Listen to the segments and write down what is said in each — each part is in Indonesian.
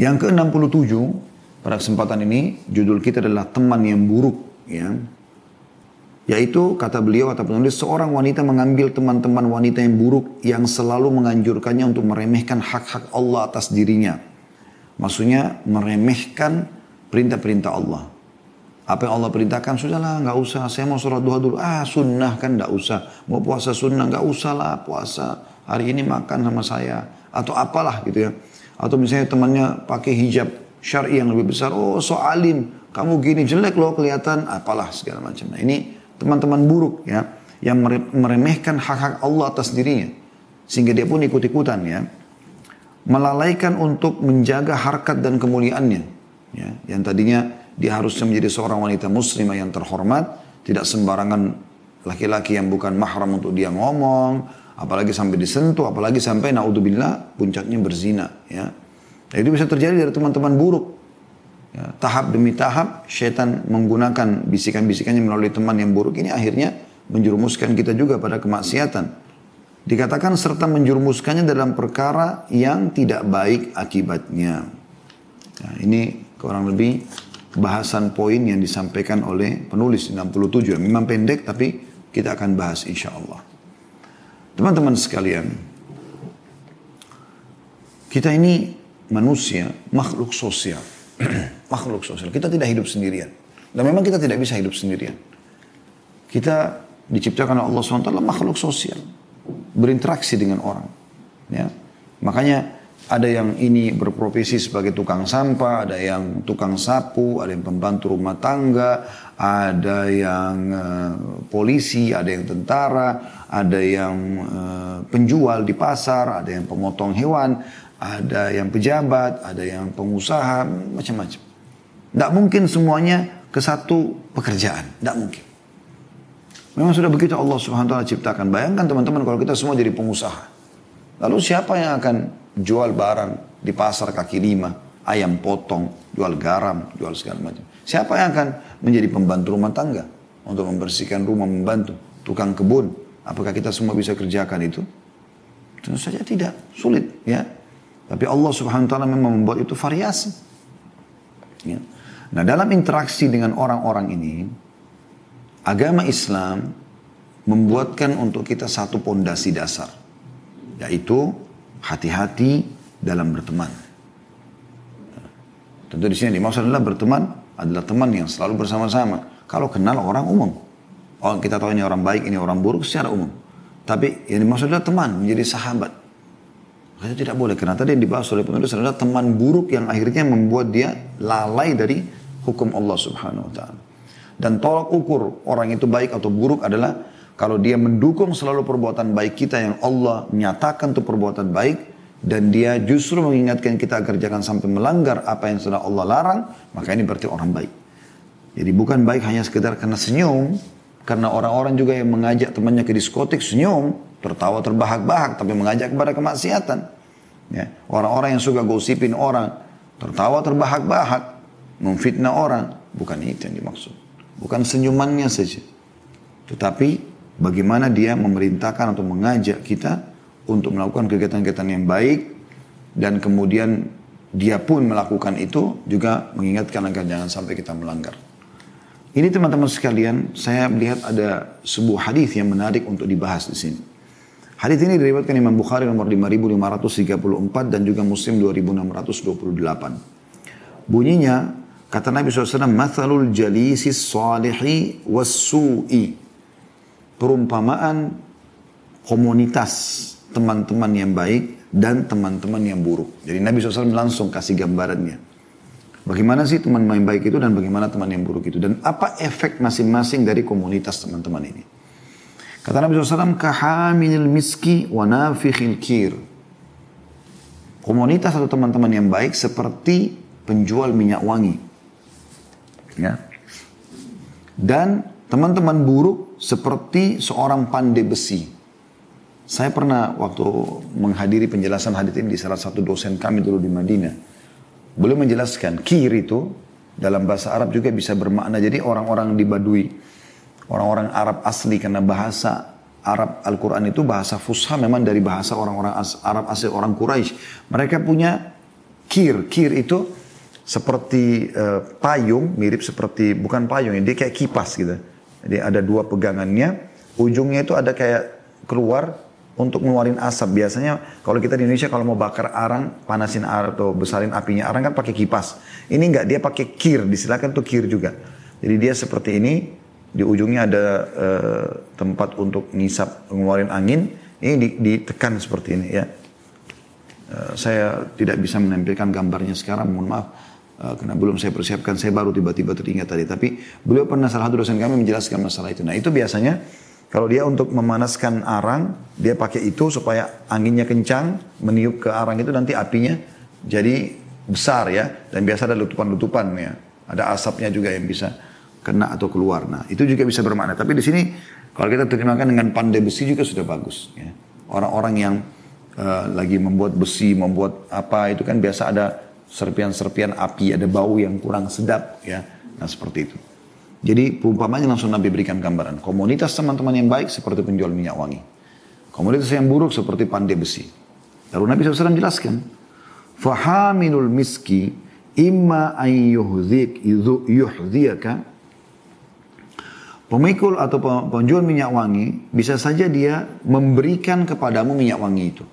Yang ke-67 pada kesempatan ini judul kita adalah teman yang buruk ya. Yaitu kata beliau kata penulis seorang wanita mengambil teman-teman wanita yang buruk yang selalu menganjurkannya untuk meremehkan hak-hak Allah atas dirinya. Maksudnya meremehkan perintah-perintah Allah. Apa yang Allah perintahkan, sudahlah nggak usah. Saya mau sholat duha dulu. Ah sunnah kan nggak usah. Mau puasa sunnah nggak usah lah puasa. Hari ini makan sama saya. Atau apalah gitu ya. Atau misalnya temannya pakai hijab syari yang lebih besar. Oh so alim. Kamu gini jelek loh kelihatan. Apalah segala macam. Nah ini teman-teman buruk ya. Yang meremehkan hak-hak Allah atas dirinya. Sehingga dia pun ikut-ikutan ya melalaikan untuk menjaga harkat dan kemuliaannya. Ya, yang tadinya dia harusnya menjadi seorang wanita muslimah yang terhormat, tidak sembarangan laki-laki yang bukan mahram untuk dia ngomong, apalagi sampai disentuh, apalagi sampai naudzubillah puncaknya berzina. Ya. Nah, itu bisa terjadi dari teman-teman buruk. Ya, tahap demi tahap, syaitan menggunakan bisikan-bisikannya melalui teman yang buruk ini akhirnya menjerumuskan kita juga pada kemaksiatan. Dikatakan serta menjurumuskannya dalam perkara yang tidak baik akibatnya. Nah, ini kurang lebih bahasan poin yang disampaikan oleh penulis 67. Memang pendek tapi kita akan bahas insya Allah. Teman-teman sekalian, kita ini manusia, makhluk sosial. makhluk sosial. Kita tidak hidup sendirian. Dan memang kita tidak bisa hidup sendirian. Kita diciptakan oleh Allah SWT makhluk sosial berinteraksi dengan orang. Ya. Makanya ada yang ini berprofesi sebagai tukang sampah, ada yang tukang sapu, ada yang pembantu rumah tangga, ada yang uh, polisi, ada yang tentara, ada yang uh, penjual di pasar, ada yang pemotong hewan, ada yang pejabat, ada yang pengusaha, macam-macam. Tidak mungkin semuanya ke satu pekerjaan, tidak mungkin. Memang sudah begitu Allah Subhanahu wa taala ciptakan. Bayangkan teman-teman kalau kita semua jadi pengusaha. Lalu siapa yang akan jual barang di pasar kaki lima, ayam potong, jual garam, jual segala macam. Siapa yang akan menjadi pembantu rumah tangga untuk membersihkan rumah, membantu tukang kebun? Apakah kita semua bisa kerjakan itu? Tentu saja tidak, sulit ya. Tapi Allah Subhanahu wa taala memang membuat itu variasi. Ya. Nah, dalam interaksi dengan orang-orang ini, agama Islam membuatkan untuk kita satu pondasi dasar, yaitu hati-hati dalam berteman. Tentu di sini dimaksud adalah berteman adalah teman yang selalu bersama-sama. Kalau kenal orang umum, oh kita tahu ini orang baik, ini orang buruk secara umum. Tapi yang dimaksud adalah teman, menjadi sahabat. Itu tidak boleh karena tadi yang dibahas oleh penulis adalah teman buruk yang akhirnya membuat dia lalai dari hukum Allah Subhanahu wa taala. Dan tolak ukur orang itu baik atau buruk adalah kalau dia mendukung selalu perbuatan baik kita yang Allah menyatakan itu perbuatan baik dan dia justru mengingatkan kita agar jangan sampai melanggar apa yang sudah Allah larang, maka ini berarti orang baik. Jadi bukan baik hanya sekedar karena senyum, karena orang-orang juga yang mengajak temannya ke diskotik senyum, tertawa terbahak-bahak, tapi mengajak kepada kemaksiatan. Ya. Orang-orang yang suka gosipin orang, tertawa terbahak-bahak, memfitnah orang, bukan itu yang dimaksud. Bukan senyumannya saja. Tetapi bagaimana dia memerintahkan atau mengajak kita untuk melakukan kegiatan-kegiatan yang baik dan kemudian dia pun melakukan itu juga mengingatkan agar jangan sampai kita melanggar. Ini teman-teman sekalian, saya melihat ada sebuah hadis yang menarik untuk dibahas di sini. Hadis ini diriwayatkan Imam Bukhari nomor 5534 dan juga Muslim 2628. Bunyinya Kata Nabi SAW, Mathalul jalisis salihi wassu'i. Perumpamaan komunitas teman-teman yang baik dan teman-teman yang buruk. Jadi Nabi SAW langsung kasih gambarannya. Bagaimana sih teman yang baik itu dan bagaimana teman yang buruk itu. Dan apa efek masing-masing dari komunitas teman-teman ini. Kata Nabi SAW, Kahaminil miski wa nafikhil kir. Komunitas atau teman-teman yang baik seperti penjual minyak wangi Ya. Dan teman-teman buruk seperti seorang pandai besi. Saya pernah waktu menghadiri penjelasan hadis ini di salah satu dosen kami dulu di Madinah. Beliau menjelaskan kir itu dalam bahasa Arab juga bisa bermakna jadi orang-orang di Badui. Orang-orang Arab asli karena bahasa Arab Al-Quran itu bahasa fusha memang dari bahasa orang-orang Arab asli orang Quraisy. Mereka punya kir. Kir itu seperti uh, payung, mirip seperti bukan payung, dia kayak kipas gitu. Jadi ada dua pegangannya, ujungnya itu ada kayak keluar untuk ngeluarin asap. Biasanya kalau kita di Indonesia kalau mau bakar arang, panasin arang atau besarin apinya arang kan pakai kipas. Ini enggak, dia pakai kir, disilakan tuh kir juga. Jadi dia seperti ini, di ujungnya ada uh, tempat untuk ngisap, ngeluarin angin. Ini ditekan seperti ini ya. Uh, saya tidak bisa menampilkan gambarnya sekarang, mohon maaf. Uh, karena belum saya persiapkan, saya baru tiba-tiba teringat tadi. Tapi beliau pernah salah satu dosen kami menjelaskan masalah itu. Nah itu biasanya kalau dia untuk memanaskan arang, dia pakai itu supaya anginnya kencang, meniup ke arang itu nanti apinya jadi besar ya. Dan biasa ada letupan-letupan ya. Ada asapnya juga yang bisa kena atau keluar. Nah itu juga bisa bermakna. Tapi di sini kalau kita terjemahkan dengan pandai besi juga sudah bagus. Ya. Orang-orang yang uh, lagi membuat besi, membuat apa itu kan biasa ada serpian-serpian api, ada bau yang kurang sedap ya. Nah seperti itu. Jadi perumpamannya langsung Nabi berikan gambaran. Komunitas teman-teman yang baik seperti penjual minyak wangi. Komunitas yang buruk seperti pandai besi. Lalu Nabi SAW jelaskan. Fahamilul miski imma an yuhdhik Pemikul atau penjual minyak wangi bisa saja dia memberikan kepadamu minyak wangi itu.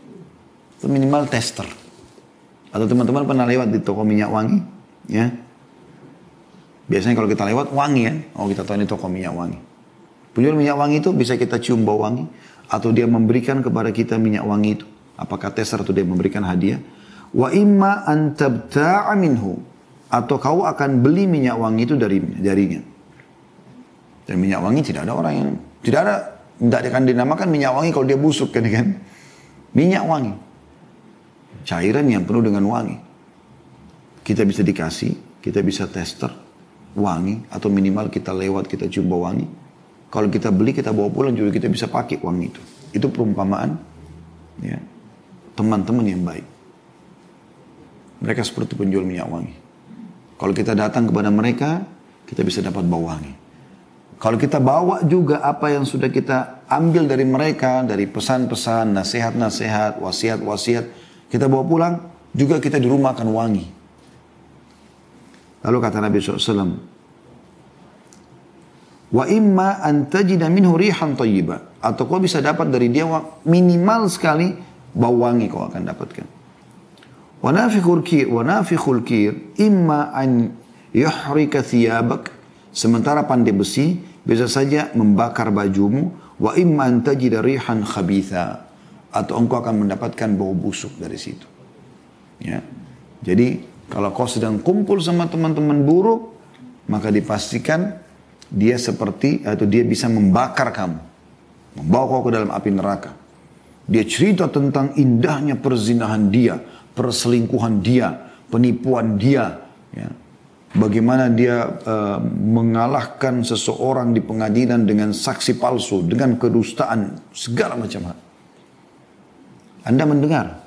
Itu minimal tester. Atau teman-teman pernah lewat di toko minyak wangi, ya. Biasanya kalau kita lewat wangi kan, oh kita tahu ini toko minyak wangi. Penjual minyak wangi itu bisa kita cium bau wangi atau dia memberikan kepada kita minyak wangi itu. Apakah tester atau dia memberikan hadiah? Wa imma an tabta'a minhu atau kau akan beli minyak wangi itu dari darinya. Dan minyak wangi tidak ada orang yang tidak ada tidak akan dinamakan minyak wangi kalau dia busuk kan kan. Minyak wangi cairan yang penuh dengan wangi. Kita bisa dikasih, kita bisa tester wangi atau minimal kita lewat kita coba wangi. Kalau kita beli kita bawa pulang juga kita bisa pakai wangi itu. Itu perumpamaan ya teman-teman yang baik. Mereka seperti penjual minyak wangi. Kalau kita datang kepada mereka, kita bisa dapat bau wangi. Kalau kita bawa juga apa yang sudah kita ambil dari mereka, dari pesan-pesan, nasihat-nasihat, wasiat-wasiat, kita bawa pulang, juga kita di rumah akan wangi. Lalu kata Nabi SAW, Wa imma antajida minhu rihan tayyiba. Atau kau bisa dapat dari dia minimal sekali bau wangi kau akan dapatkan. Wa nafikhul kir, wa nafikhul kir, imma an yuhrika thiyabak. Sementara pandai besi bisa saja membakar bajumu. Wa imma antajida rihan khabitha atau engkau akan mendapatkan bau busuk dari situ. Ya. Jadi kalau kau sedang kumpul sama teman-teman buruk, maka dipastikan dia seperti atau dia bisa membakar kamu, membawa kau ke dalam api neraka. Dia cerita tentang indahnya perzinahan dia, perselingkuhan dia, penipuan dia, ya. Bagaimana dia uh, mengalahkan seseorang di pengadilan dengan saksi palsu, dengan kedustaan, segala macam hal. Anda mendengar.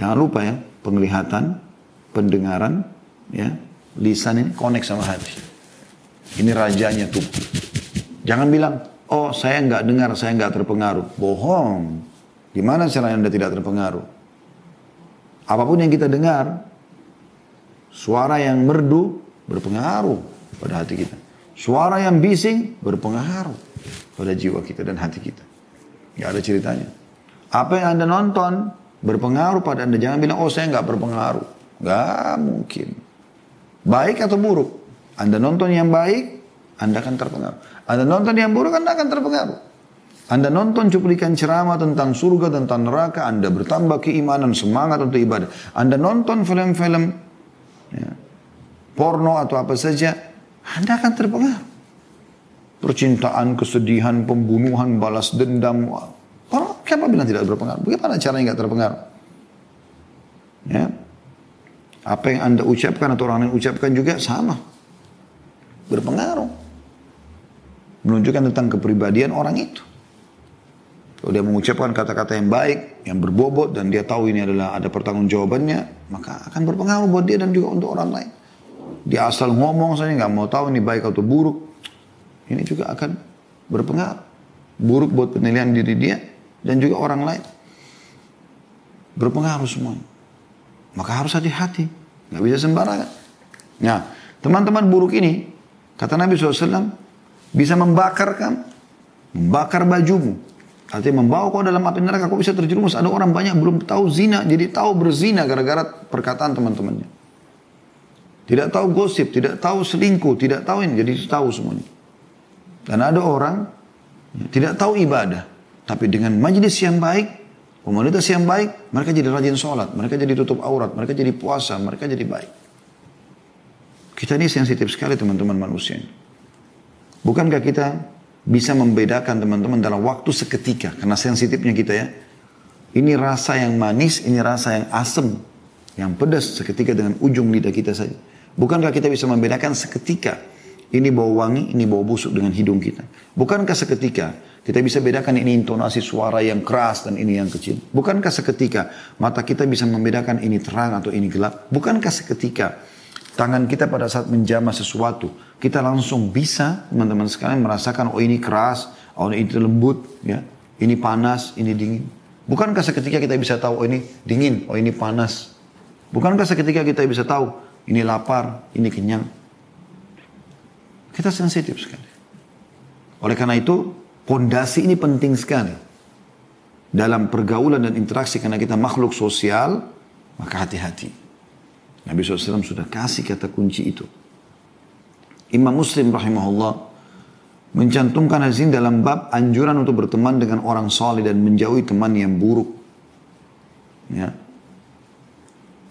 Jangan lupa ya, penglihatan, pendengaran, ya, lisan ini connect sama hati. Ini rajanya tuh. Jangan bilang, oh saya nggak dengar, saya nggak terpengaruh. Bohong. Gimana cara Anda tidak terpengaruh? Apa pun yang kita dengar, suara yang merdu berpengaruh pada hati kita. Suara yang bising berpengaruh pada jiwa kita dan hati kita. Gak ada ceritanya. Apa yang Anda nonton berpengaruh pada Anda. Jangan bilang, oh saya nggak berpengaruh. Gak mungkin. Baik atau buruk. Anda nonton yang baik, Anda akan terpengaruh. Anda nonton yang buruk, Anda akan terpengaruh. Anda nonton cuplikan ceramah tentang surga, tentang neraka, Anda bertambah keimanan, semangat untuk ibadah. Anda nonton film-film ya, porno atau apa saja, Anda akan terpengaruh. Percintaan, kesedihan, pembunuhan, balas dendam, Siapa bilang tidak berpengaruh? Bagaimana caranya nggak terpengaruh? Ya. Apa yang anda ucapkan atau orang lain ucapkan juga sama. Berpengaruh. Menunjukkan tentang kepribadian orang itu. Kalau dia mengucapkan kata-kata yang baik, yang berbobot, dan dia tahu ini adalah ada pertanggungjawabannya, maka akan berpengaruh buat dia dan juga untuk orang lain. Dia asal ngomong saja nggak mau tahu ini baik atau buruk, ini juga akan berpengaruh. Buruk buat penilaian diri dia, dan juga orang lain. Berpengaruh semuanya. maka harus hati-hati. Nggak bisa sembarangan. Nah, teman-teman buruk ini, kata Nabi SAW, bisa membakar kan? Membakar bajumu. Artinya membawa kau dalam api neraka, kau bisa terjerumus. Ada orang banyak belum tahu zina, jadi tahu berzina gara-gara perkataan teman-temannya. Tidak tahu gosip, tidak tahu selingkuh, tidak tahu ini, jadi tahu semuanya. Dan ada orang tidak tahu ibadah, tapi dengan majlis yang baik, komunitas yang baik, mereka jadi rajin sholat, mereka jadi tutup aurat, mereka jadi puasa, mereka jadi baik. Kita ini sensitif sekali teman-teman manusia. Bukankah kita bisa membedakan teman-teman dalam waktu seketika karena sensitifnya kita ya. Ini rasa yang manis, ini rasa yang asam, yang pedas seketika dengan ujung lidah kita saja. Bukankah kita bisa membedakan seketika ini bau wangi, ini bau busuk dengan hidung kita. Bukankah seketika kita bisa bedakan ini intonasi suara yang keras dan ini yang kecil. Bukankah seketika mata kita bisa membedakan ini terang atau ini gelap. Bukankah seketika tangan kita pada saat menjamah sesuatu kita langsung bisa teman-teman sekalian merasakan oh ini keras, oh ini lembut, ya, ini panas, ini dingin. Bukankah seketika kita bisa tahu oh ini dingin, oh ini panas. Bukankah seketika kita bisa tahu ini lapar, ini kenyang. Kita sensitif sekali. Oleh karena itu, pondasi ini penting sekali. Dalam pergaulan dan interaksi karena kita makhluk sosial, maka hati-hati. Nabi SAW sudah kasih kata kunci itu. Imam Muslim rahimahullah mencantumkan hadis dalam bab anjuran untuk berteman dengan orang saleh dan menjauhi teman yang buruk. Ya.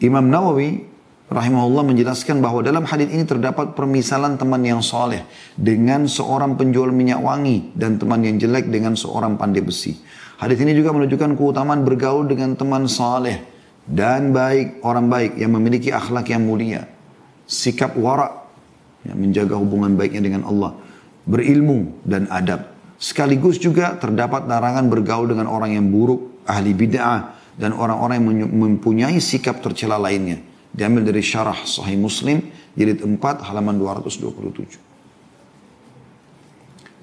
Imam Nawawi rahimahullah menjelaskan bahwa dalam hadis ini terdapat permisalan teman yang saleh dengan seorang penjual minyak wangi dan teman yang jelek dengan seorang pandai besi. Hadis ini juga menunjukkan keutamaan bergaul dengan teman saleh dan baik orang baik yang memiliki akhlak yang mulia, sikap warak ya, menjaga hubungan baiknya dengan Allah, berilmu dan adab. Sekaligus juga terdapat larangan bergaul dengan orang yang buruk, ahli bid'ah, dan orang-orang yang mempunyai sikap tercela lainnya. Diambil dari syarah Sahih Muslim, jilid 4 halaman 227.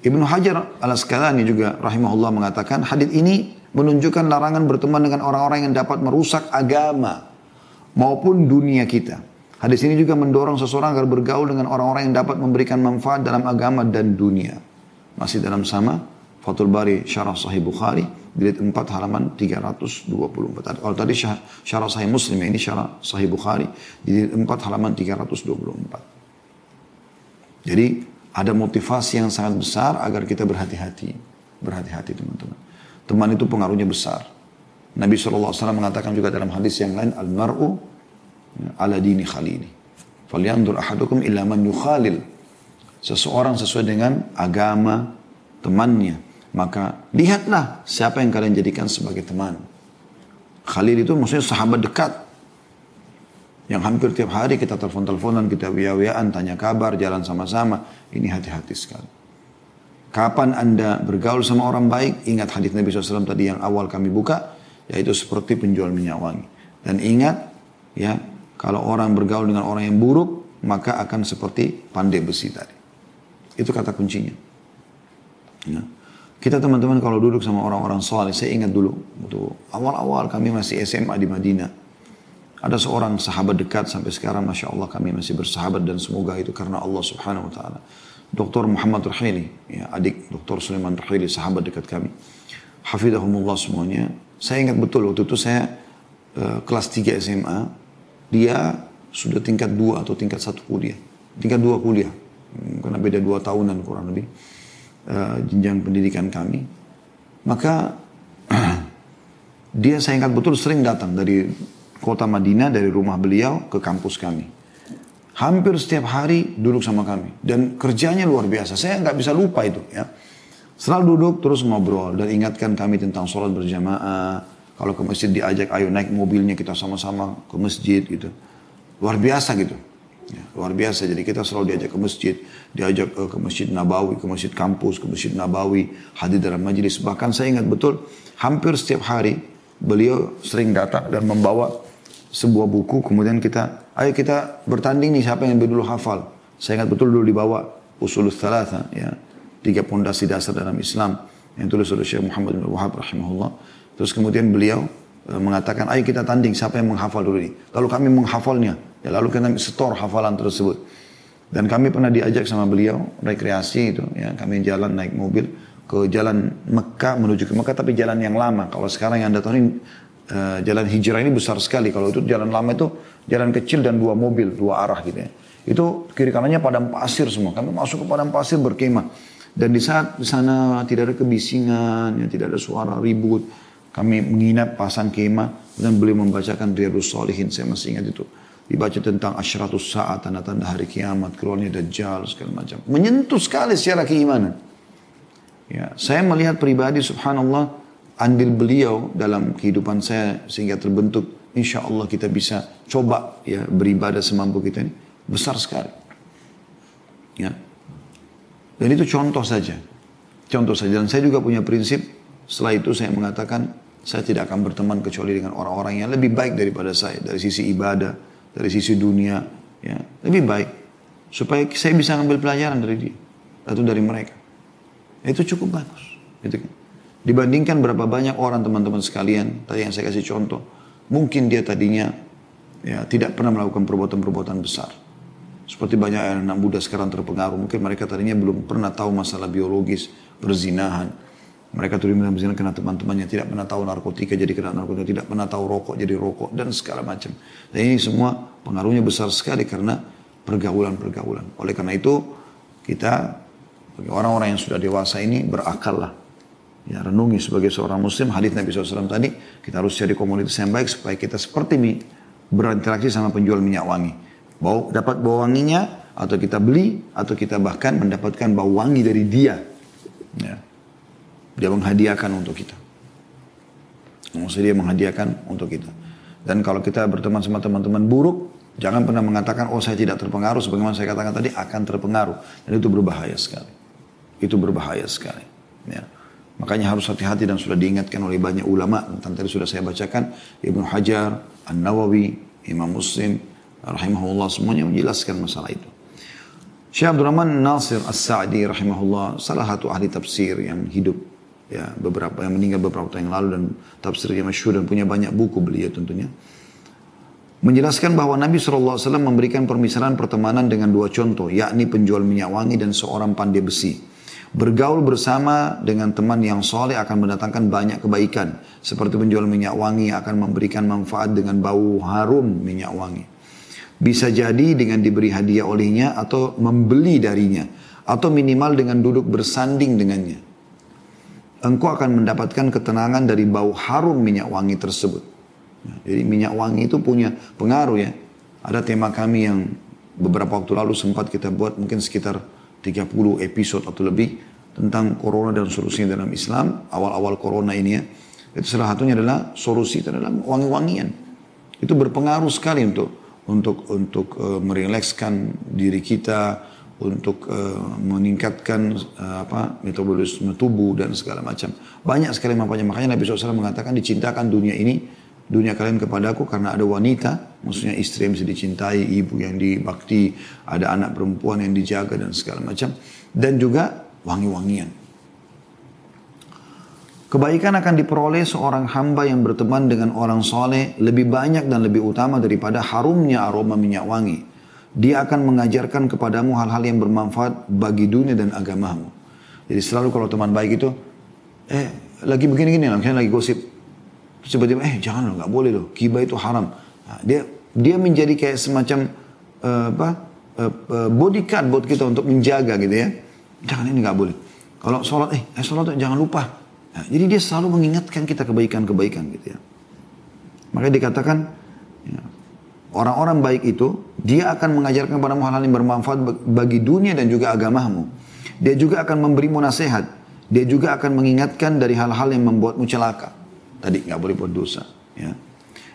Ibnu Hajar al-Asqalani juga rahimahullah mengatakan hadis ini menunjukkan larangan berteman dengan orang-orang yang dapat merusak agama maupun dunia kita. Hadis ini juga mendorong seseorang agar bergaul dengan orang-orang yang dapat memberikan manfaat dalam agama dan dunia. Masih dalam sama Fathul Bari Syarah Sahih Bukhari jilid 4 halaman 324. Kalau tadi Syarah Sahih Muslim ini Syarah Sahih Bukhari jilid 4 halaman 324. Jadi ada motivasi yang sangat besar agar kita berhati-hati. Berhati-hati teman-teman. Teman itu pengaruhnya besar. Nabi SAW mengatakan juga dalam hadis yang lain, Al-mar'u ala dini khalili. Falyandur ahadukum illa man yukhalil. Seseorang sesuai dengan agama temannya. Maka lihatlah siapa yang kalian jadikan sebagai teman. Khalil itu maksudnya sahabat dekat. Yang hampir tiap hari kita telepon-teleponan, kita wia-wiaan, tanya kabar, jalan sama-sama. Ini hati-hati sekali. Kapan Anda bergaul sama orang baik, ingat hadis Nabi SAW tadi yang awal kami buka, yaitu seperti penjual minyak wangi. Dan ingat, ya kalau orang bergaul dengan orang yang buruk, maka akan seperti pandai besi tadi. Itu kata kuncinya. Ya. Kita teman-teman kalau duduk sama orang-orang soleh, saya ingat dulu, waktu awal-awal kami masih SMA di Madinah. Ada seorang sahabat dekat sampai sekarang, Masya Allah kami masih bersahabat dan semoga itu karena Allah subhanahu wa ta'ala. Dr. Muhammad Rahili, ya, adik Dr. Sulaiman Rahili, sahabat dekat kami. Hafidahumullah semuanya. Saya ingat betul waktu itu saya uh, kelas 3 SMA, dia sudah tingkat dua atau tingkat satu kuliah. Tingkat dua kuliah. Hmm, karena beda dua tahunan kurang lebih. Uh, jenjang pendidikan kami. Maka dia saya ingat betul sering datang dari kota Madinah, dari rumah beliau ke kampus kami. Hampir setiap hari duduk sama kami. Dan kerjanya luar biasa. Saya nggak bisa lupa itu ya. Selalu duduk terus ngobrol dan ingatkan kami tentang sholat berjamaah, kalau ke masjid diajak, ayo naik mobilnya kita sama-sama ke masjid gitu. Luar biasa gitu. Ya, luar biasa. Jadi kita selalu diajak ke masjid, diajak uh, ke masjid Nabawi, ke masjid kampus, ke masjid Nabawi, hadir dalam majelis. Bahkan saya ingat betul, hampir setiap hari beliau sering datang dan membawa sebuah buku. Kemudian kita, ayo kita bertanding nih siapa yang lebih dulu hafal. Saya ingat betul dulu dibawa usul thalatha, ya, tiga pondasi dasar dalam Islam yang tulis oleh Syekh Muhammad bin Wahab rahimahullah. Terus kemudian beliau eh, mengatakan, ayo kita tanding siapa yang menghafal dulu ini. Lalu kami menghafalnya, ya, lalu kita setor hafalan tersebut. Dan kami pernah diajak sama beliau rekreasi itu, ya kami jalan naik mobil ke jalan Mekah menuju ke Mekah tapi jalan yang lama. Kalau sekarang yang anda tahu ini uh, jalan hijrah ini besar sekali. Kalau itu jalan lama itu jalan kecil dan dua mobil, dua arah gitu ya. Itu kiri kanannya padang pasir semua. Kami masuk ke padang pasir berkemah. Dan di saat di sana tidak ada kebisingan, ya, tidak ada suara ribut. Kami menginap pasang kemah dan beliau membacakan Riyadus Solihin. Saya masih ingat itu. Dibaca tentang asyratus saat, tanda-tanda hari kiamat, keluarnya Dajjal, segala macam. Menyentuh sekali secara keimanan. Ya, saya melihat pribadi subhanallah andil beliau dalam kehidupan saya sehingga terbentuk insya Allah kita bisa coba ya beribadah semampu kita ini besar sekali. Ya. Dan itu contoh saja. Contoh saja. Dan saya juga punya prinsip setelah itu saya mengatakan saya tidak akan berteman kecuali dengan orang-orang yang lebih baik daripada saya dari sisi ibadah, dari sisi dunia, ya lebih baik supaya saya bisa ambil pelajaran dari dia atau dari mereka. Itu cukup bagus. Gitu kan. Dibandingkan berapa banyak orang teman-teman sekalian, tadi yang saya kasih contoh, mungkin dia tadinya ya tidak pernah melakukan perbuatan-perbuatan besar. Seperti banyak anak muda sekarang terpengaruh, mungkin mereka tadinya belum pernah tahu masalah biologis, perzinahan. Mereka tuh zina kena teman-temannya tidak pernah tahu narkotika jadi kena narkotika, tidak pernah tahu rokok jadi rokok dan segala macam. Dan ini semua pengaruhnya besar sekali karena pergaulan-pergaulan. Oleh karena itu kita bagi orang-orang yang sudah dewasa ini berakal lah. Ya, renungi sebagai seorang muslim, hadis Nabi SAW tadi, kita harus cari komunitas yang baik supaya kita seperti berinteraksi sama penjual minyak wangi. Bau, dapat bau wanginya, atau kita beli, atau kita bahkan mendapatkan bau wangi dari dia. Ya. Dia menghadiahkan untuk kita. Maksudnya dia menghadiahkan untuk kita. Dan kalau kita berteman sama teman-teman buruk, jangan pernah mengatakan, oh saya tidak terpengaruh. Sebagaimana saya katakan tadi, akan terpengaruh. Dan itu berbahaya sekali itu berbahaya sekali. Ya. Makanya harus hati-hati dan sudah diingatkan oleh banyak ulama tentang tadi sudah saya bacakan Ibnu Hajar, An Nawawi, Imam Muslim, rahimahullah semuanya menjelaskan masalah itu. Syekh Abdurrahman Nasir As-Sa'di rahimahullah salah satu ahli tafsir yang hidup ya beberapa yang meninggal beberapa tahun yang lalu dan tafsirnya masyhur dan punya banyak buku beliau tentunya menjelaskan bahwa Nabi SAW memberikan permisalan pertemanan dengan dua contoh yakni penjual minyak wangi dan seorang pandai besi Bergaul bersama dengan teman yang soleh akan mendatangkan banyak kebaikan. Seperti penjual minyak wangi akan memberikan manfaat dengan bau harum minyak wangi. Bisa jadi dengan diberi hadiah olehnya atau membeli darinya. Atau minimal dengan duduk bersanding dengannya. Engkau akan mendapatkan ketenangan dari bau harum minyak wangi tersebut. Jadi minyak wangi itu punya pengaruh ya. Ada tema kami yang beberapa waktu lalu sempat kita buat mungkin sekitar 30 episode atau lebih tentang corona dan solusinya dalam Islam. Awal-awal corona ini ya. Itu salah satunya adalah solusi adalah wangi-wangian. Itu berpengaruh sekali untuk untuk untuk uh, merilekskan diri kita, untuk uh, meningkatkan uh, apa metabolisme tubuh dan segala macam. Banyak sekali manfaatnya. Makanya Nabi SAW mengatakan dicintakan dunia ini dunia kalian kepadaku karena ada wanita, maksudnya istri yang bisa dicintai, ibu yang dibakti, ada anak perempuan yang dijaga dan segala macam. Dan juga wangi-wangian. Kebaikan akan diperoleh seorang hamba yang berteman dengan orang soleh lebih banyak dan lebih utama daripada harumnya aroma minyak wangi. Dia akan mengajarkan kepadamu hal-hal yang bermanfaat bagi dunia dan agamamu. Jadi selalu kalau teman baik itu, eh lagi begini-gini, misalnya lagi gosip, tiba-tiba eh jangan loh nggak boleh loh kiba itu haram. Nah, dia dia menjadi kayak semacam uh, apa uh, bodyguard buat kita untuk menjaga gitu ya. Jangan ini nggak boleh. Kalau sholat eh, eh sholat jangan lupa. Nah, jadi dia selalu mengingatkan kita kebaikan-kebaikan gitu ya. Maka dikatakan ya, orang-orang baik itu dia akan mengajarkan kepada hal-hal yang bermanfaat bagi dunia dan juga agamamu dia juga akan memberimu nasihat dia juga akan mengingatkan dari hal-hal yang membuatmu celaka Tadi nggak boleh buat dosa. Ya.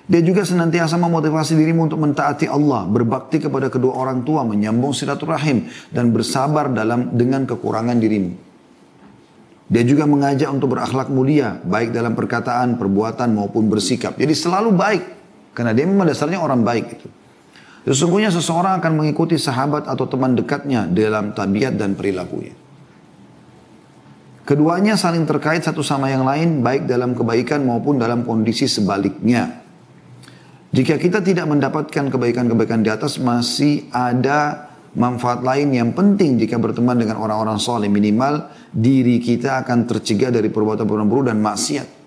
Dia juga senantiasa memotivasi dirimu untuk mentaati Allah, berbakti kepada kedua orang tua, menyambung silaturahim, dan bersabar dalam dengan kekurangan dirimu. Dia juga mengajak untuk berakhlak mulia, baik dalam perkataan, perbuatan maupun bersikap. Jadi selalu baik, karena dia memang dasarnya orang baik itu. Sesungguhnya seseorang akan mengikuti sahabat atau teman dekatnya dalam tabiat dan perilakunya. Keduanya saling terkait satu sama yang lain baik dalam kebaikan maupun dalam kondisi sebaliknya. Jika kita tidak mendapatkan kebaikan-kebaikan di atas masih ada manfaat lain yang penting jika berteman dengan orang-orang soleh minimal diri kita akan tercegah dari perbuatan-perbuatan buruk dan maksiat.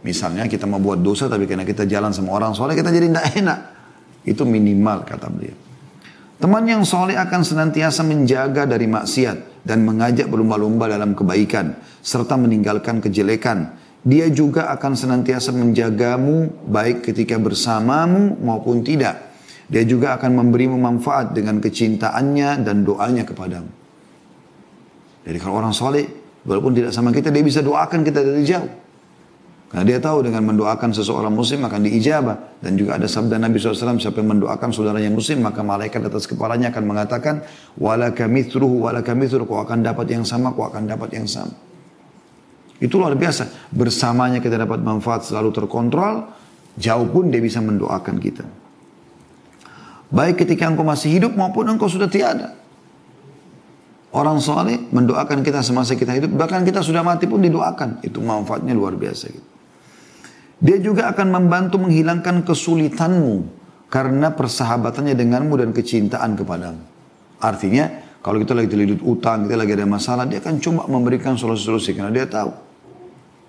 Misalnya kita mau buat dosa tapi karena kita jalan sama orang soleh kita jadi tidak enak. Itu minimal kata beliau. Teman yang soleh akan senantiasa menjaga dari maksiat dan mengajak berlomba-lomba dalam kebaikan serta meninggalkan kejelekan. Dia juga akan senantiasa menjagamu baik ketika bersamamu maupun tidak. Dia juga akan memberimu manfaat dengan kecintaannya dan doanya kepadamu. Jadi kalau orang soleh, walaupun tidak sama kita, dia bisa doakan kita dari jauh. Karena dia tahu dengan mendoakan seseorang muslim akan diijabah. Dan juga ada sabda Nabi SAW, siapa yang mendoakan saudaranya muslim, maka malaikat atas kepalanya akan mengatakan, Walaka mithruhu, walaka mithruhu, kau akan dapat yang sama, kau akan dapat yang sama. Itu luar biasa. Bersamanya kita dapat manfaat selalu terkontrol, jauh pun dia bisa mendoakan kita. Baik ketika engkau masih hidup maupun engkau sudah tiada. Orang soleh mendoakan kita semasa kita hidup, bahkan kita sudah mati pun didoakan. Itu manfaatnya luar biasa. Gitu. Dia juga akan membantu menghilangkan kesulitanmu karena persahabatannya denganmu dan kecintaan kepadamu. Artinya, kalau kita lagi terlilit utang, kita lagi ada masalah, dia akan coba memberikan solusi-solusi karena dia tahu.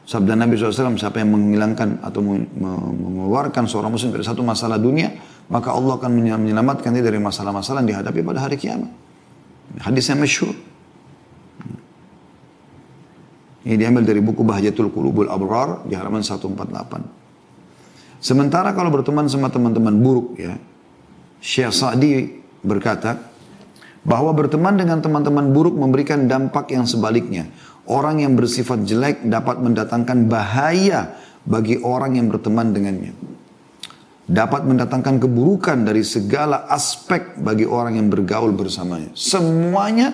Sabda Nabi SAW, siapa yang menghilangkan atau mengeluarkan seorang muslim dari satu masalah dunia, maka Allah akan menyelamatkan dia dari masalah-masalah yang dihadapi pada hari kiamat. Hadis yang masyhur. Ini diambil dari buku Bahjatul Qulubul Abrar di halaman 148. Sementara kalau berteman sama teman-teman buruk ya, Syekh Sa'di berkata bahwa berteman dengan teman-teman buruk memberikan dampak yang sebaliknya. Orang yang bersifat jelek dapat mendatangkan bahaya bagi orang yang berteman dengannya. Dapat mendatangkan keburukan dari segala aspek bagi orang yang bergaul bersamanya. Semuanya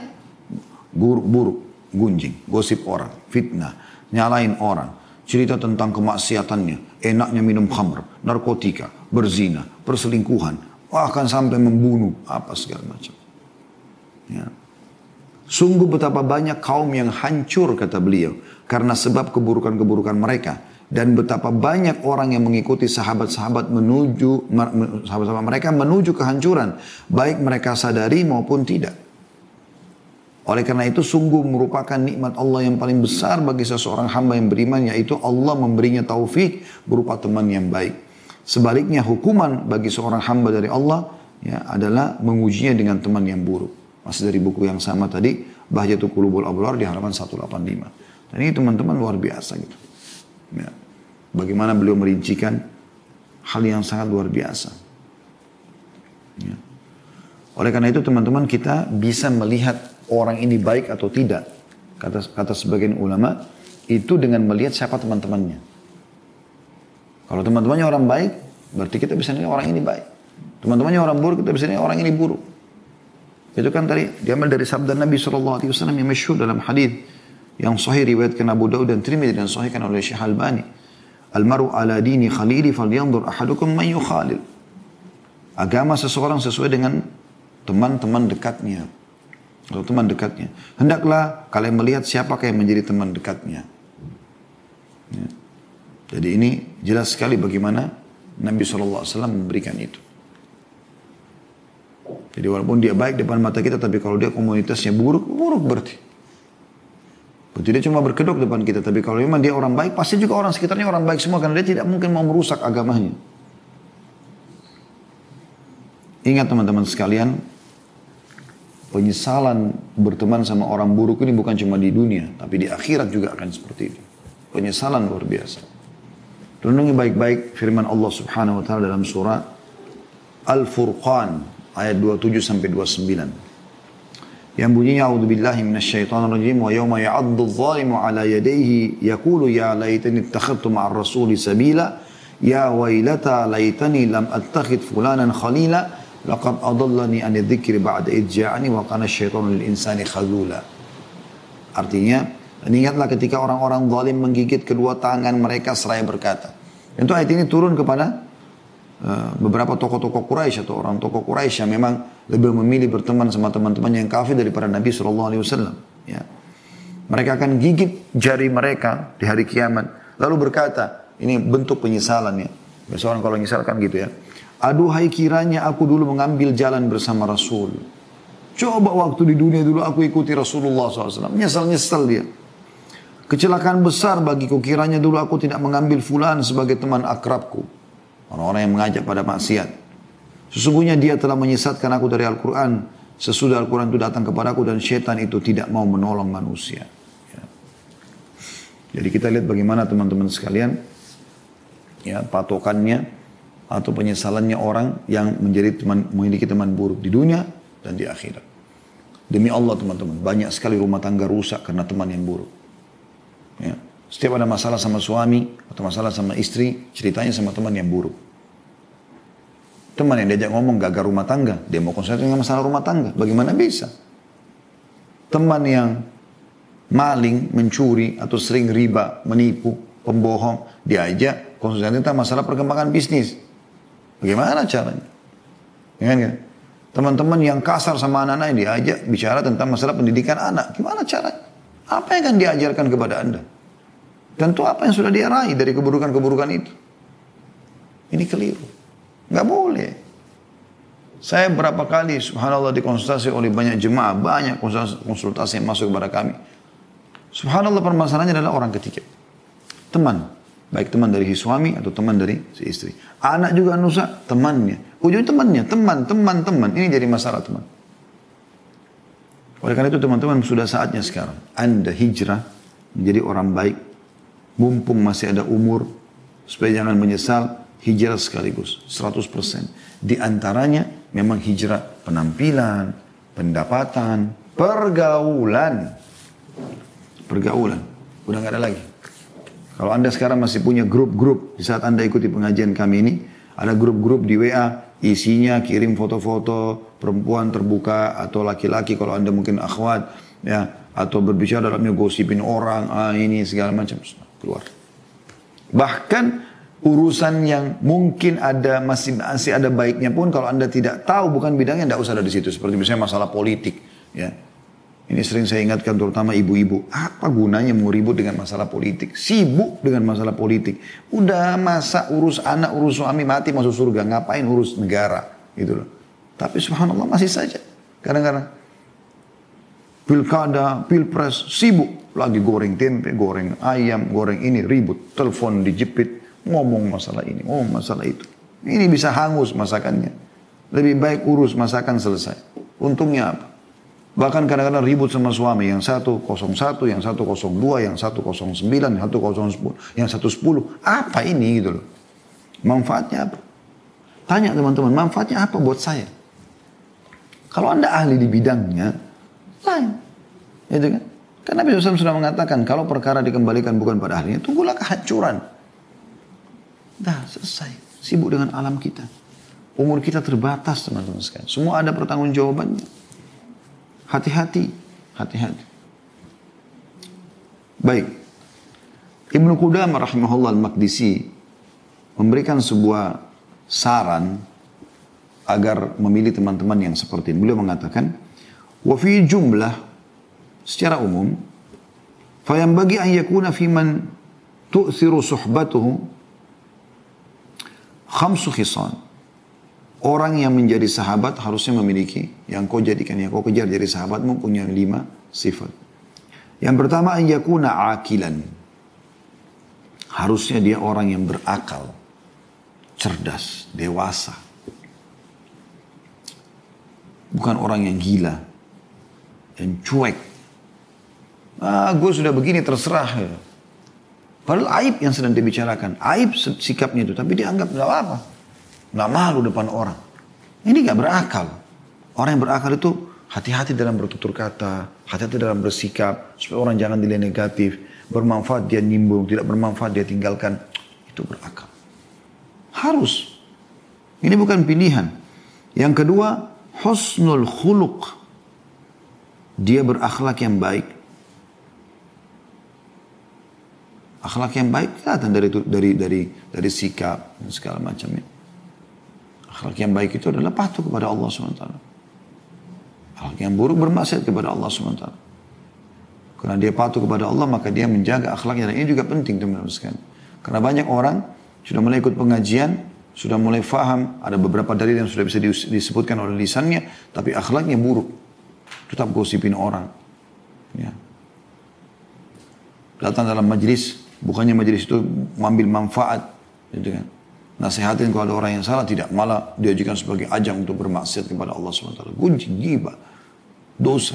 buruk-buruk gunjing, gosip orang, fitnah, nyalain orang, cerita tentang kemaksiatannya, enaknya minum khamr, narkotika, berzina, perselingkuhan, bahkan sampai membunuh, apa segala macam. Ya. Sungguh betapa banyak kaum yang hancur kata beliau karena sebab keburukan-keburukan mereka dan betapa banyak orang yang mengikuti sahabat-sahabat menuju sahabat-sahabat mereka menuju kehancuran baik mereka sadari maupun tidak. Oleh karena itu sungguh merupakan nikmat Allah yang paling besar bagi seseorang hamba yang beriman yaitu Allah memberinya taufik berupa teman yang baik. Sebaliknya hukuman bagi seorang hamba dari Allah ya, adalah mengujinya dengan teman yang buruk. Masih dari buku yang sama tadi, Bahjatul Qulubul Abrar di halaman 185. Dan ini teman-teman luar biasa gitu. Ya. Bagaimana beliau merincikan hal yang sangat luar biasa. Ya. Oleh karena itu teman-teman kita bisa melihat orang ini baik atau tidak. Kata, kata sebagian ulama, itu dengan melihat siapa teman-temannya. Kalau teman-temannya orang baik, berarti kita bisa nilai orang ini baik. Teman-temannya orang buruk, kita bisa nilai orang ini buruk. Itu kan tadi diambil dari sabda Nabi SAW yang masyhur dalam hadis yang sahih riwayatkan Abu Daud dan Tirmidzi dan sahihkan oleh Syekh Albani. Almaru ala dini khalili falyanzur ahadukum man yukhalil. Agama seseorang sesuai dengan teman-teman dekatnya atau teman dekatnya. Hendaklah kalian melihat siapakah yang menjadi teman dekatnya. Ya. Jadi ini jelas sekali bagaimana Nabi SAW memberikan itu. Jadi walaupun dia baik depan mata kita, tapi kalau dia komunitasnya buruk, buruk berarti. Berarti dia cuma berkedok depan kita, tapi kalau memang dia orang baik, pasti juga orang sekitarnya orang baik semua, karena dia tidak mungkin mau merusak agamanya. Ingat teman-teman sekalian, penyesalan berteman sama orang buruk ini bukan cuma di dunia, tapi di akhirat juga akan seperti itu. Penyesalan luar biasa. Renungi baik-baik firman Allah Subhanahu wa taala dalam surah Al-Furqan ayat 27 sampai 29. Yang bunyinya a'udzubillahi minasyaitonir rajim wa yauma ya'addu adh-dhalimu 'ala yadayhi yaqulu ya laitani ittakhadtu ma'ar rasuli sabila ya wailata laitani lam attakhid fulanan khalila Laqad adallani an dzikri ba'da idja'ani wa kana syaitanu lil insani khazula. Artinya, ingatlah ketika orang-orang zalim menggigit kedua tangan mereka seraya berkata. Tentu ayat ini turun kepada uh, beberapa tokoh-tokoh Quraisy atau orang tokoh Quraisy yang memang lebih memilih berteman sama teman-teman yang kafir daripada Nabi Shallallahu Alaihi Wasallam. Ya. Mereka akan gigit jari mereka di hari kiamat. Lalu berkata, ini bentuk penyesalan ya. Biasa orang kalau menyesalkan gitu ya. Aduhai kiranya aku dulu mengambil jalan bersama Rasul. Coba waktu di dunia dulu aku ikuti Rasulullah SAW. Nyesal-nyesal dia. Kecelakaan besar bagiku kiranya dulu aku tidak mengambil fulan sebagai teman akrabku. Orang-orang yang mengajak pada maksiat. Sesungguhnya dia telah menyesatkan aku dari Al-Quran. Sesudah Al-Quran itu datang kepadaku dan syaitan itu tidak mau menolong manusia. Jadi kita lihat bagaimana teman-teman sekalian ya patokannya atau penyesalannya orang yang menjadi teman memiliki teman buruk di dunia dan di akhirat. Demi Allah teman-teman, banyak sekali rumah tangga rusak karena teman yang buruk. Ya. Setiap ada masalah sama suami atau masalah sama istri, ceritanya sama teman yang buruk. Teman yang diajak ngomong gagal rumah tangga, dia mau konsentrasi dengan masalah rumah tangga. Bagaimana bisa? Teman yang maling, mencuri, atau sering riba, menipu, pembohong, diajak konsultasi tentang masalah perkembangan bisnis. Bagaimana caranya? Ya kan? Teman-teman yang kasar sama anak-anak diajak bicara tentang masalah pendidikan anak. Gimana caranya? Apa yang akan diajarkan kepada Anda? Tentu apa yang sudah dia raih dari keburukan-keburukan itu. Ini keliru. Nggak boleh. Saya berapa kali subhanallah dikonsultasi oleh banyak jemaah, banyak konsultasi yang masuk kepada kami. Subhanallah permasalahannya adalah orang ketiga. Teman. Baik teman dari si suami atau teman dari si istri. Anak juga nusa, temannya. Ujung temannya, teman, teman, teman. Ini jadi masalah teman. Oleh karena itu teman-teman sudah saatnya sekarang. Anda hijrah menjadi orang baik. Mumpung masih ada umur. Supaya jangan menyesal. Hijrah sekaligus. 100%. Di antaranya memang hijrah penampilan, pendapatan, pergaulan pergaulan. Udah nggak ada lagi. Kalau Anda sekarang masih punya grup-grup, di saat Anda ikuti pengajian kami ini, ada grup-grup di WA, isinya kirim foto-foto perempuan terbuka atau laki-laki kalau Anda mungkin akhwat, ya, atau berbicara dalamnya gosipin orang, ah ini segala macam, keluar. Bahkan urusan yang mungkin ada masih masih ada baiknya pun kalau anda tidak tahu bukan bidangnya tidak usah ada di situ seperti misalnya masalah politik ya ini sering saya ingatkan terutama ibu-ibu. Apa gunanya mau ribut dengan masalah politik? Sibuk dengan masalah politik. Udah masa urus anak, urus suami mati masuk surga. Ngapain urus negara? Gitu loh. Tapi subhanallah masih saja. Kadang-kadang. Pilkada, pilpres, sibuk. Lagi goreng tempe, goreng ayam, goreng ini, ribut. Telepon dijepit, ngomong masalah ini, ngomong masalah itu. Ini bisa hangus masakannya. Lebih baik urus masakan selesai. Untungnya apa? Bahkan kadang-kadang ribut sama suami. Yang satu 01, yang satu 02, yang satu 09, yang satu 010, yang satu 10. Apa ini gitu loh. Manfaatnya apa? Tanya teman-teman, manfaatnya apa buat saya? Kalau anda ahli di bidangnya, lain. Itu kan? Karena Nabi SAW sudah mengatakan, kalau perkara dikembalikan bukan pada ahlinya, tunggulah kehancuran. Dah, selesai. Sibuk dengan alam kita. Umur kita terbatas teman-teman sekalian. Semua ada pertanggungjawabannya. Hati-hati, hati-hati. Baik. Ibnu Qudamah rahimahullah al-Maqdisi memberikan sebuah saran agar memilih teman-teman yang seperti ini. Beliau mengatakan, wa fi jumlah secara umum fayam bagi an yakuna fi man tu'thiru suhbatuhu khamsu khisan Orang yang menjadi sahabat harusnya memiliki yang kau jadikan, yang kau kejar jadi sahabatmu punya lima sifat. Yang pertama, yakuna akilan. Harusnya dia orang yang berakal, cerdas, dewasa. Bukan orang yang gila, yang cuek. Ah, gue sudah begini terserah. Padahal aib yang sedang dibicarakan. Aib sikapnya itu, tapi dianggap gak apa-apa nggak malu depan orang. Ini nggak berakal. Orang yang berakal itu hati-hati dalam bertutur kata, hati-hati dalam bersikap, supaya orang jangan dilihat negatif. Bermanfaat dia nimbung, tidak bermanfaat dia tinggalkan. Itu berakal. Harus. Ini bukan pilihan. Yang kedua, husnul khuluq. Dia berakhlak yang baik. Akhlak yang baik kelihatan dari dari dari dari sikap dan segala macamnya. Akhlak yang baik itu adalah patuh kepada Allah SWT. Akhlak yang buruk bermaksiat kepada Allah SWT. Karena dia patuh kepada Allah maka dia menjaga akhlaknya. Dan ini juga penting teman-teman sekalian. Karena banyak orang sudah mulai ikut pengajian, sudah mulai faham, ada beberapa dalil yang sudah bisa disebutkan oleh lisannya, tapi akhlaknya buruk. Tetap gosipin orang. Ya. Datang dalam majlis, bukannya majlis itu mengambil manfaat. Gitu kan. Nasihatin kalau ada orang yang salah, tidak. Malah diajukan sebagai ajang untuk bermaksiat kepada Allah SWT. Gunji, giba, dosa.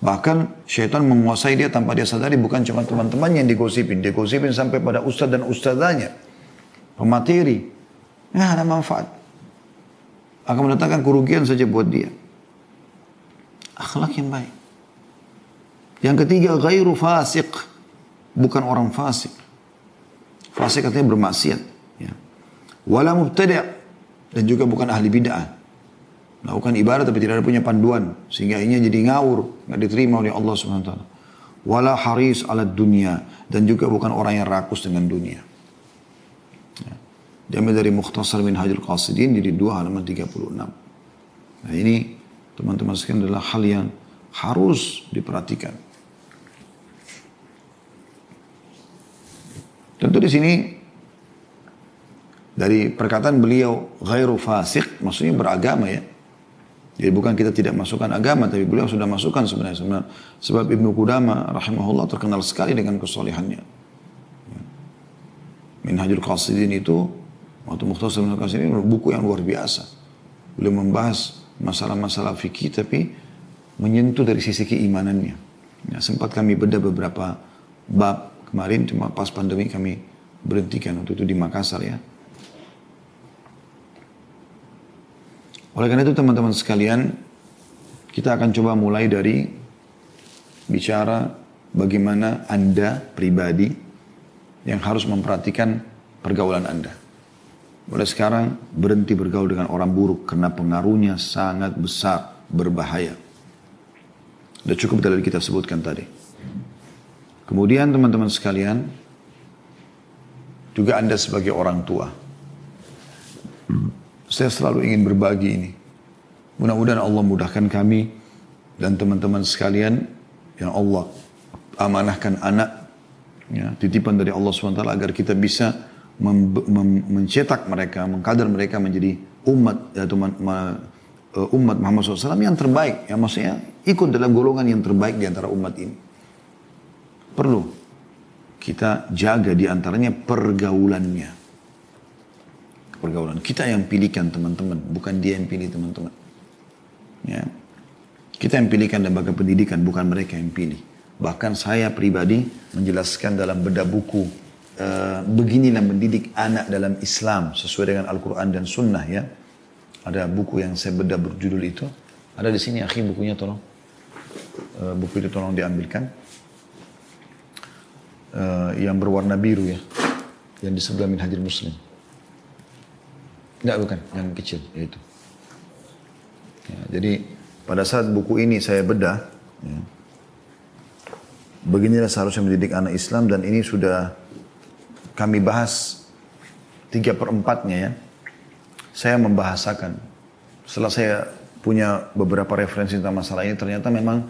Bahkan syaitan menguasai dia tanpa dia sadari bukan cuma teman-teman yang digosipin. Dia gosipin sampai pada ustadz dan ustadzanya pemateri, nggak ada manfaat. Akan mendatangkan kerugian saja buat dia. Akhlak yang baik. Yang ketiga, gairu fasik. Bukan orang fasik. Fasik katanya bermaksiat. Ya. Wala mubtada' dan juga bukan ahli bid'ah. Melakukan ibadah tapi tidak ada punya panduan. Sehingga ini jadi ngawur. Nggak diterima oleh Allah SWT. Wala haris ala dunia. Dan juga bukan orang yang rakus dengan dunia. Diambil dari Mukhtasar min Hajul Qasidin jadi dua halaman 36. Nah ini teman-teman sekalian adalah hal yang harus diperhatikan. Tentu di sini dari perkataan beliau ghairu fasik maksudnya beragama ya. Jadi bukan kita tidak masukkan agama tapi beliau sudah masukkan sebenarnya. Sebab Ibnu Qudama rahimahullah terkenal sekali dengan kesolehannya. Minhajul Qasidin itu Waktu Mukhtasar Qasir ini buku yang luar biasa. Beliau membahas masalah-masalah fikih tapi menyentuh dari sisi keimanannya. Ya, sempat kami bedah beberapa bab kemarin cuma pas pandemi kami berhentikan waktu itu di Makassar ya. Oleh karena itu teman-teman sekalian, kita akan coba mulai dari bicara bagaimana Anda pribadi yang harus memperhatikan pergaulan Anda. Mulai sekarang berhenti bergaul dengan orang buruk karena pengaruhnya sangat besar, berbahaya. Sudah cukup dari kita sebutkan tadi. Kemudian teman-teman sekalian, juga Anda sebagai orang tua. Saya selalu ingin berbagi ini. Mudah-mudahan Allah mudahkan kami dan teman-teman sekalian yang Allah amanahkan anak, ya, titipan dari Allah SWT agar kita bisa mencetak mereka, mengkader mereka menjadi umat atau uh, umat Muhammad SAW yang terbaik. Ya maksudnya ikut dalam golongan yang terbaik di antara umat ini. Perlu kita jaga di antaranya pergaulannya. Pergaulan. Kita yang pilihkan teman-teman, bukan dia yang pilih teman-teman. Ya. Kita yang pilihkan lembaga pendidikan, bukan mereka yang pilih. Bahkan saya pribadi menjelaskan dalam beda buku Eh, beginilah mendidik anak dalam Islam sesuai dengan Al-Quran dan Sunnah ya. Ada buku yang saya bedah berjudul itu. Ada di sini akhir bukunya tolong. Uh, buku itu tolong diambilkan. Uh, yang berwarna biru ya. Yang di sebelah Minhajir Muslim. Enggak bukan, yang kecil yaitu. Ya, jadi pada saat buku ini saya bedah, ya, beginilah seharusnya mendidik anak Islam dan ini sudah kami bahas tiga perempatnya ya. Saya membahasakan. Setelah saya punya beberapa referensi tentang masalah ini, ternyata memang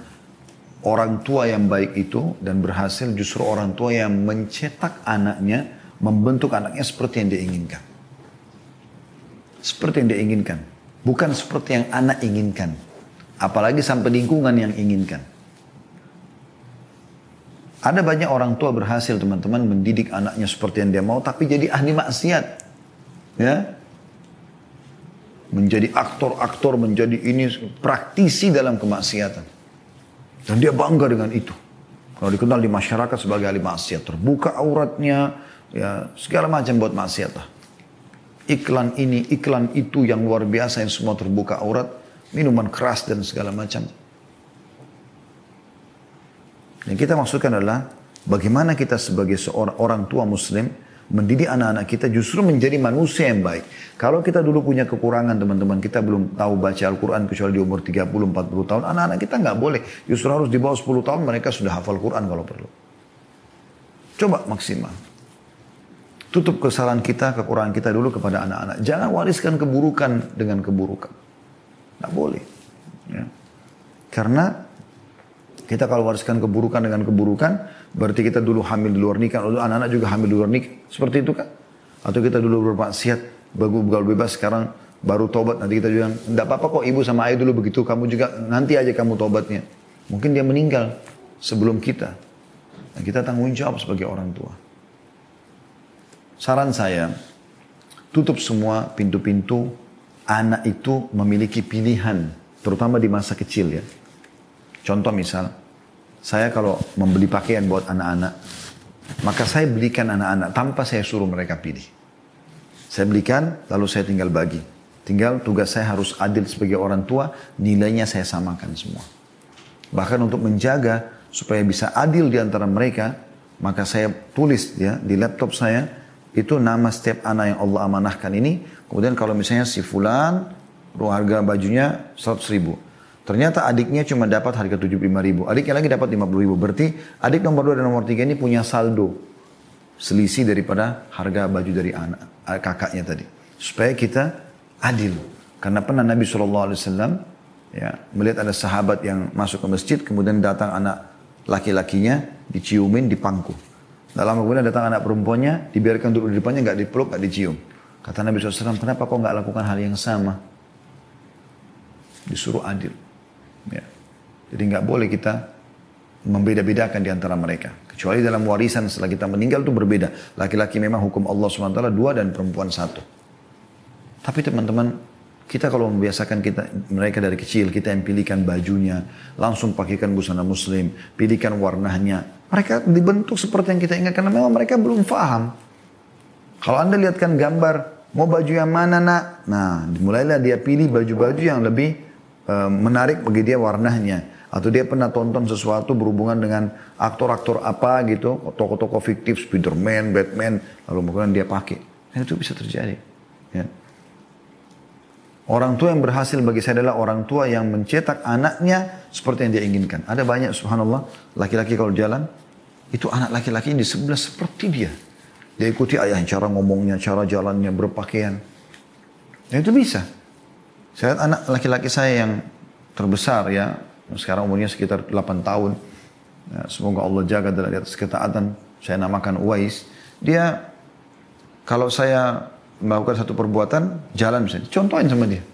orang tua yang baik itu dan berhasil justru orang tua yang mencetak anaknya, membentuk anaknya seperti yang dia inginkan. Seperti yang dia inginkan. Bukan seperti yang anak inginkan. Apalagi sampai lingkungan yang inginkan. Ada banyak orang tua berhasil teman-teman mendidik anaknya seperti yang dia mau tapi jadi ahli maksiat. Ya. Menjadi aktor-aktor, menjadi ini praktisi dalam kemaksiatan. Dan dia bangga dengan itu. Kalau dikenal di masyarakat sebagai ahli maksiat, terbuka auratnya, ya segala macam buat maksiat lah. Iklan ini, iklan itu yang luar biasa yang semua terbuka aurat, minuman keras dan segala macam. Yang kita maksudkan adalah bagaimana kita sebagai seorang orang tua muslim mendidik anak-anak kita justru menjadi manusia yang baik. Kalau kita dulu punya kekurangan teman-teman, kita belum tahu baca Al-Quran kecuali di umur 30-40 tahun, anak-anak kita nggak boleh. Justru harus di bawah 10 tahun mereka sudah hafal Quran kalau perlu. Coba maksimal. Tutup kesalahan kita, kekurangan kita dulu kepada anak-anak. Jangan wariskan keburukan dengan keburukan. Nggak boleh. Ya. Karena Kita kalau wariskan keburukan dengan keburukan, berarti kita dulu hamil di luar nikah, lalu anak-anak juga hamil di luar nikah. Seperti itu kan? Atau kita dulu bermaksiat, begal bebas, sekarang baru tobat. Nanti kita juga, tidak apa-apa kok ibu sama ayah dulu begitu, kamu juga nanti aja kamu tobatnya. Mungkin dia meninggal sebelum kita. Dan kita tanggung jawab sebagai orang tua. Saran saya, tutup semua pintu-pintu anak itu memiliki pilihan, terutama di masa kecil ya. Contoh misal, saya kalau membeli pakaian buat anak-anak, maka saya belikan anak-anak tanpa saya suruh mereka pilih. Saya belikan, lalu saya tinggal bagi. Tinggal tugas saya harus adil sebagai orang tua, nilainya saya samakan semua. Bahkan untuk menjaga supaya bisa adil di antara mereka, maka saya tulis ya di laptop saya, itu nama setiap anak yang Allah amanahkan ini. Kemudian kalau misalnya si fulan, harga bajunya 100 ribu. Ternyata adiknya cuma dapat harga 75 ribu. Adiknya lagi dapat 50 ribu. Berarti adik nomor 2 dan nomor 3 ini punya saldo. Selisih daripada harga baju dari anak eh, kakaknya tadi. Supaya kita adil. Karena pernah Nabi SAW ya, melihat ada sahabat yang masuk ke masjid. Kemudian datang anak laki-lakinya diciumin di pangku. Dalam kemudian datang anak perempuannya, dibiarkan duduk di depannya, nggak dipeluk, nggak dicium. Kata Nabi SAW, kenapa kau nggak lakukan hal yang sama? Disuruh adil. Ya. Jadi nggak boleh kita membeda-bedakan di antara mereka. Kecuali dalam warisan setelah kita meninggal itu berbeda. Laki-laki memang hukum Allah SWT dua dan perempuan satu. Tapi teman-teman, kita kalau membiasakan kita mereka dari kecil, kita yang pilihkan bajunya, langsung pakaikan busana muslim, pilihkan warnanya. Mereka dibentuk seperti yang kita ingat karena memang mereka belum paham. Kalau Anda lihatkan gambar, mau baju yang mana nak? Nah, mulailah dia pilih baju-baju yang lebih Eh, menarik bagi dia warnanya atau dia pernah tonton sesuatu berhubungan dengan aktor-aktor apa gitu, tokoh-tokoh fiktif, Spiderman, Batman, lalu kemudian dia pakai. Dan itu bisa terjadi. Ya. Orang tua yang berhasil bagi saya adalah orang tua yang mencetak anaknya seperti yang dia inginkan. Ada banyak subhanallah laki-laki kalau jalan, itu anak laki-laki di sebelah seperti dia. Dia ikuti ayahnya, cara ngomongnya, cara jalannya, berpakaian. Dan itu bisa. Saya lihat anak laki-laki saya yang terbesar ya, sekarang umurnya sekitar 8 tahun. Ya, semoga Allah jaga dari atas ketaatan. Saya namakan Uwais. Dia kalau saya melakukan satu perbuatan, jalan misalnya, contohin sama dia.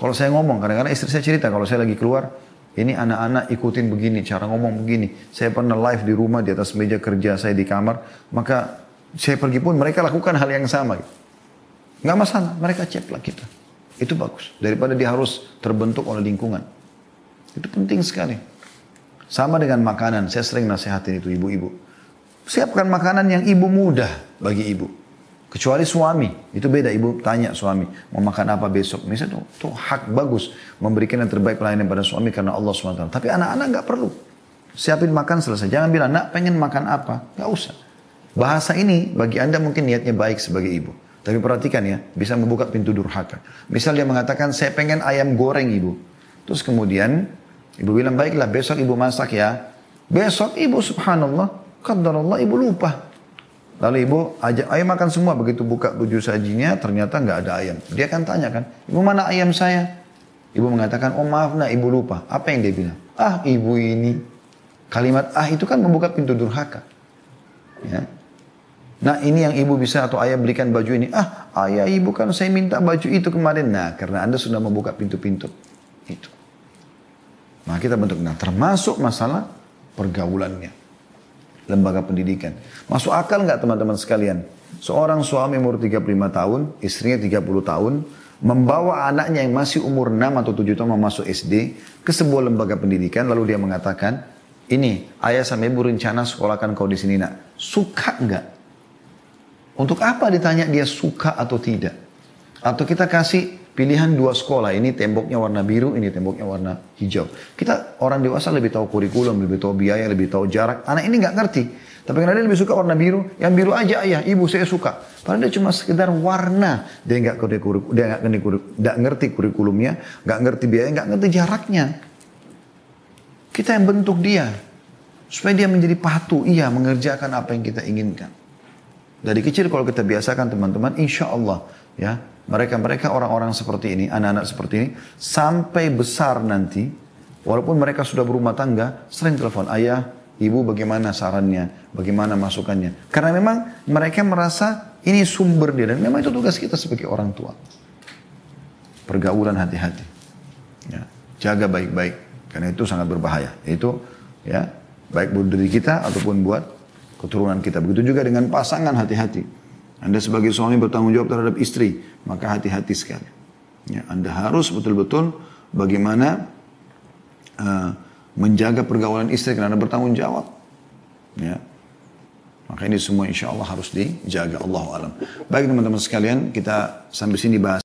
Kalau saya ngomong, kadang-kadang istri saya cerita, kalau saya lagi keluar, ini anak-anak ikutin begini, cara ngomong begini. Saya pernah live di rumah, di atas meja kerja saya di kamar, maka saya pergi pun mereka lakukan hal yang sama. Nggak masalah, mereka ceplak kita. Itu bagus. Daripada dia harus terbentuk oleh lingkungan. Itu penting sekali. Sama dengan makanan. Saya sering nasihatin itu ibu-ibu. Siapkan makanan yang ibu mudah bagi ibu. Kecuali suami. Itu beda. Ibu tanya suami. Mau makan apa besok. Misalnya itu, itu hak bagus. Memberikan yang terbaik pelayanan pada suami karena Allah SWT. Tapi anak-anak nggak perlu. Siapin makan selesai. Jangan bilang, nak pengen makan apa. Nggak usah. Bahasa ini bagi anda mungkin niatnya baik sebagai ibu. Tapi perhatikan ya, bisa membuka pintu durhaka. Misal dia mengatakan, saya pengen ayam goreng ibu. Terus kemudian, ibu bilang, baiklah besok ibu masak ya. Besok ibu subhanallah, Allah ibu lupa. Lalu ibu ajak ayam makan semua. Begitu buka tujuh sajinya, ternyata nggak ada ayam. Dia akan tanya kan, ibu mana ayam saya? Ibu mengatakan, oh maaf nak ibu lupa. Apa yang dia bilang? Ah ibu ini. Kalimat ah itu kan membuka pintu durhaka. Ya. Nah ini yang ibu bisa atau ayah berikan baju ini. Ah ayah ibu kan saya minta baju itu kemarin. Nah karena anda sudah membuka pintu-pintu itu. Nah kita bentuk. Nah termasuk masalah pergaulannya. Lembaga pendidikan. Masuk akal nggak teman-teman sekalian? Seorang suami umur 35 tahun, istrinya 30 tahun, membawa anaknya yang masih umur 6 atau 7 tahun masuk SD ke sebuah lembaga pendidikan lalu dia mengatakan ini ayah sama ibu rencana sekolahkan kau di sini nak suka nggak untuk apa ditanya dia suka atau tidak? Atau kita kasih pilihan dua sekolah, ini temboknya warna biru, ini temboknya warna hijau. Kita orang dewasa lebih tahu kurikulum, lebih tahu biaya, lebih tahu jarak. Anak ini nggak ngerti. Tapi karena dia lebih suka warna biru, yang biru aja ayah, ibu saya suka. Padahal dia cuma sekedar warna. Dia nggak dia nggak ngerti, ngerti kurikulumnya, nggak ngerti biaya, nggak ngerti jaraknya. Kita yang bentuk dia supaya dia menjadi patuh, iya mengerjakan apa yang kita inginkan. Dari kecil kalau kita biasakan teman-teman, insya Allah ya mereka-mereka orang-orang seperti ini, anak-anak seperti ini, sampai besar nanti, Walaupun mereka sudah berumah tangga, sering telepon ayah, ibu bagaimana sarannya, bagaimana masukannya. Karena memang mereka merasa ini sumber dia dan memang itu tugas kita sebagai orang tua. Pergaulan hati-hati. Ya, jaga baik-baik karena itu sangat berbahaya. Itu ya baik buat diri kita ataupun buat keturunan kita. Begitu juga dengan pasangan hati-hati. Anda sebagai suami bertanggung jawab terhadap istri, maka hati-hati sekali. Ya, anda harus betul-betul bagaimana uh, menjaga pergaulan istri karena Anda bertanggung jawab. Ya. Maka ini semua insya Allah harus dijaga Allah alam. Baik teman-teman sekalian, kita sampai sini bahas.